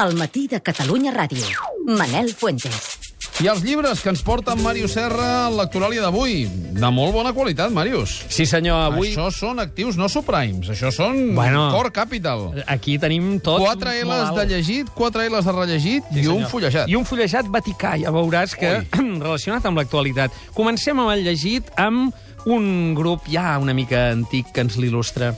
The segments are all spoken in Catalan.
al matí de Catalunya Ràdio. Manel Fuentes. I els llibres que ens porta en Màrius Serra a l'actuàlia d'avui. De molt bona qualitat, Màrius. Sí, senyor, avui... Això són actius, no subprimes. Això són Bueno. Core Capital. Aquí tenim tot... 4 molt L's de llegit, 4 L's de rellegit Sí, i un senyor. fullejat. I un fullejat vaticà, ja veuràs que relacionat amb l'actualitat. Comencem amb el llegit amb un grup ja una mica antic que ens l'il·lustra.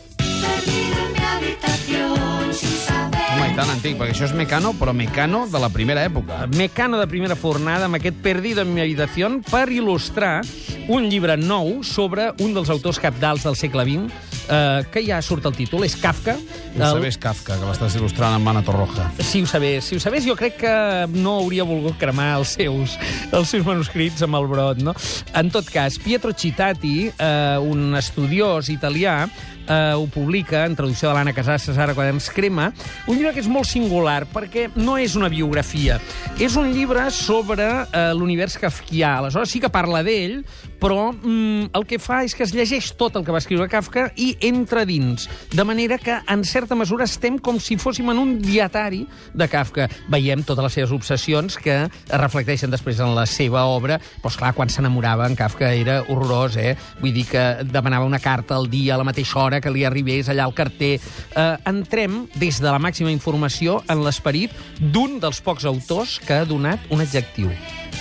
Tan antic, perquè això és Mecano, però Mecano de la primera època. Mecano de primera fornada, amb aquest Perdido en mi habitación, per il·lustrar un llibre nou sobre un dels autors capdals del segle XX, eh, que ja surt el títol, és Kafka. Ho sabés Kafka, que l'estàs il·lustrant amb Mana Torroja. Si ho sabés, si ho sabés, jo crec que no hauria volgut cremar els seus, els seus manuscrits amb el brot, no? En tot cas, Pietro Cittati, eh, un estudiós italià, eh, ho publica, en traducció de l'Anna Casasses, ara Quaderns Crema, un llibre que és molt singular, perquè no és una biografia. És un llibre sobre eh, l'univers kafkià. Aleshores sí que parla d'ell, però mm, el que fa és que es llegeix tot el que va escriure Kafka i entra dins. De manera que, en certa mesura, estem com si fóssim en un dietari de Kafka. Veiem totes les seves obsessions que es reflecteixen després en la seva obra. Però, esclar, quan s'enamorava en Kafka era horrorós, eh? Vull dir que demanava una carta al dia, a la mateixa hora que li arribés allà al carter. Eh, entrem, des de la màxima informació, en l'esperit d'un dels pocs autors que ha donat un adjectiu,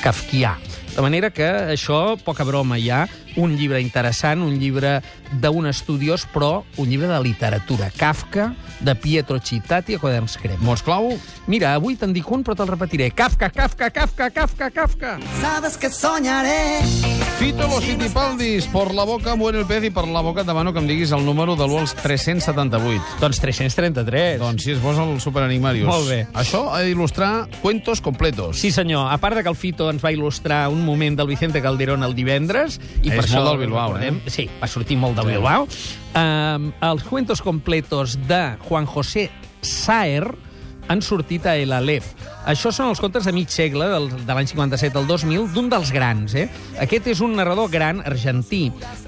kafkià. De manera que això, poca broma, hi ha un llibre interessant, un llibre d'un estudiós, però un llibre de literatura. Kafka, de Pietro Cittati, a Quaderns Crema. Mots clau? Mira, avui te'n dic un, però te'l repetiré. Kafka, Kafka, Kafka, Kafka, Kafka. Sabes que soñaré. Fito los Fitipaldis, por la boca muere el pez i per la boca et demano que em diguis el número de l'1 als 378. Doncs 333. Doncs si es posa el superanimarius. Molt bé. Això ha d'il·lustrar cuentos completos. Sí, senyor. A part de que el Fito ens va il·lustrar un moment del Vicente Calderón el divendres... I És per això molt del Bilbao, recordem- eh? Sí, va sortir molt del Sí. Bilbao. Um, els cuentos completos de Juan José Saer han sortit a El Aleph. Això són els contes de mig segle, del, de l'any 57 al 2000, d'un dels grans. Eh? Aquest és un narrador gran argentí.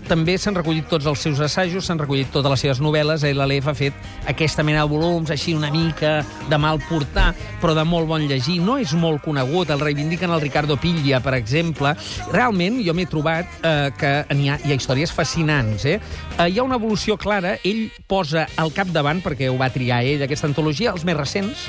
També s'han recollit tots els seus assajos, s'han recollit totes les seves novel·les. El Aleph ha fet aquesta mena de volums, així una mica de mal portar, però de molt bon llegir. No és molt conegut, el reivindiquen el Ricardo Piglia, per exemple. Realment, jo m'he trobat eh, que n'hi ha, hi ha històries fascinants. Eh? Eh, hi ha una evolució clara. Ell posa al capdavant, perquè ho va triar ell, aquesta antologia, els més recents,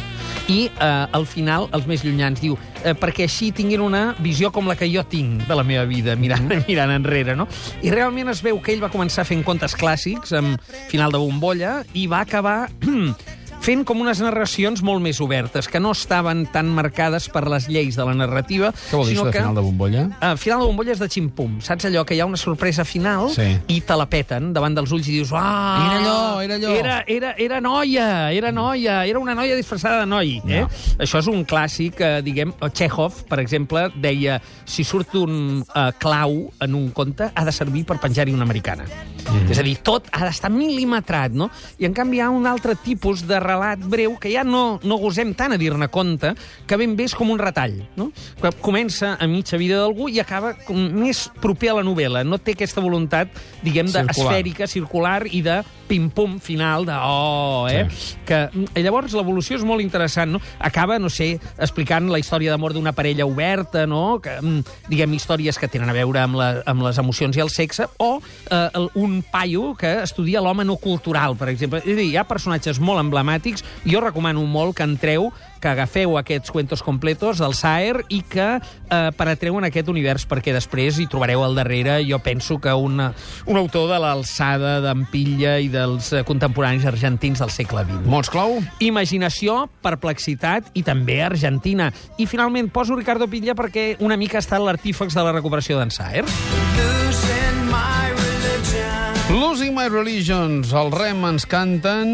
i eh, al final els més llunyans. Diu, eh, perquè així tinguin una visió com la que jo tinc de la meva vida, mirant, mirant enrere, no? I realment es veu que ell va començar fent contes clàssics, amb final de bombolla, i va acabar fent com unes narracions molt més obertes, que no estaven tan marcades per les lleis de la narrativa, Què vol dir això de que... final de bombolla? Uh, final de bombolla és de ximpum. Saps allò que hi ha una sorpresa final Sí. i te la peten davant dels ulls i dius ah, Era allò, era allò." Era, era, era noia, era noia, era una noia disfressada de noi. Eh? No. Això és un clàssic, eh, diguem, Chekhov, per exemple, deia si surt un eh, clau en un conte ha de servir per penjar-hi una americana. Mm. És a dir, tot ha d'estar mil·limetrat, no? I en canvi hi ha un altre tipus de relat breu que ja no, no gosem tant a dir-ne compte, que ben bé és com un retall, no? Que comença a mitja vida d'algú i acaba com més proper a la novel·la. No té aquesta voluntat, diguem, Circular. d'esfèrica, circular i de pim-pum final de oh, eh? Sí. Que mm, llavors l'evolució és molt interessant, no? Acaba, no sé, explicant la història d'amor d'una parella oberta, no? Que, mm, diguem, històries que tenen a veure amb, la, amb les emocions i el sexe, o eh, un paio que estudia l'home no cultural, per exemple. És a dir, hi ha personatges molt emblemàtics. Jo recomano molt que entreu que agafeu aquests cuentos completos del Saer i que eh, penetreu en aquest univers, perquè després hi trobareu al darrere, jo penso que una, un autor de l'alçada d'en Pilla i dels eh, contemporanis argentins del segle XX. Mots clau? Imaginació, perplexitat i també Argentina. I finalment poso Ricardo Pilla perquè una mica ha estat l'artífex de la recuperació d'en Saer. Losing my. Losing My Religions. El rem ens canten,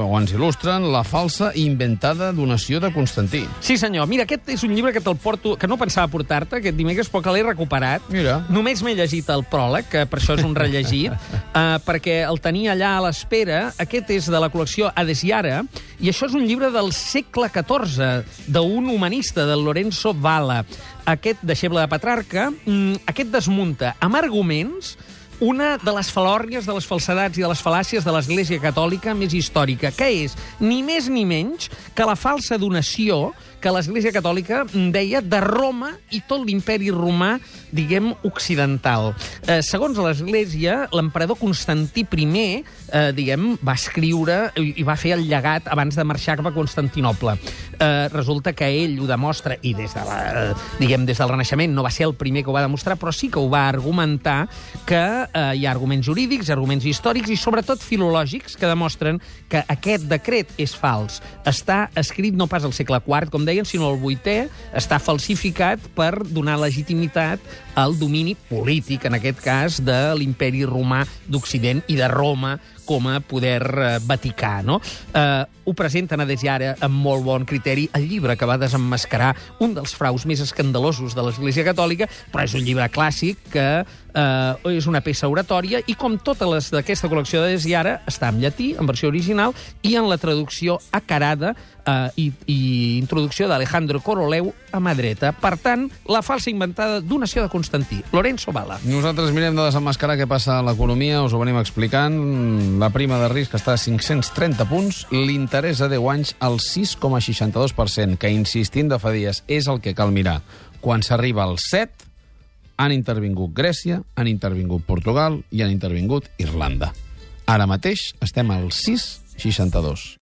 o ens il·lustren, la falsa i inventada donació de Constantí. Sí, senyor. Mira, aquest és un llibre que te'l porto, que no pensava portar-te aquest dimecres, però que l'he recuperat. Mira. Només m'he llegit el pròleg, que per això és un rellegit, uh, perquè el tenia allà a l'espera. Aquest és de la col·lecció Adesiara, i això és un llibre del segle XIV, d'un humanista, del Lorenzo Valla. Aquest deixeble de Petrarca, mm, aquest desmunta amb arguments una de les falòrnies, de les falsedats i de les fal·làcies de l'Església Catòlica més històrica, que és ni més ni menys que la falsa donació que l'Església Catòlica deia de Roma i tot l'imperi romà, diguem, occidental. Eh, segons l'Església, l'emperador Constantí I, eh, diguem, va escriure i, va fer el llegat abans de marxar cap a Constantinople. Eh, resulta que ell ho demostra, i des, de la, eh, diguem, des del Renaixement no va ser el primer que ho va demostrar, però sí que ho va argumentar que eh, hi ha arguments jurídics, arguments històrics i sobretot filològics que demostren que aquest decret és fals. Està escrit no pas al segle IV, com deien, sinó al VIII, està falsificat per donar legitimitat al domini polític, en aquest cas, de l'imperi romà d'Occident i de Roma com a poder eh, vaticà. No? Eh, ho presenten a des d'ara amb molt bon criteri el llibre que va desemmascarar un dels fraus més escandalosos de l'Església Catòlica, però és un llibre clàssic que eh, és una peça oratòria i com totes les d'aquesta col·lecció de des d'ara està en llatí, en versió original, i en la traducció acarada eh, i, i introducció d'Alejandro Coroleu a mà dreta. Per tant, la falsa inventada donació de Constantí. Lorenzo Bala. Nosaltres mirem de desemmascarar què passa a l'economia, us ho venim explicant. La prima de risc està a 530 punts, l'interès a 10 anys al 6,62%, que, insistint de fa dies, és el que cal mirar. Quan s'arriba al 7, han intervingut Grècia, han intervingut Portugal i han intervingut Irlanda. Ara mateix estem al 6,62.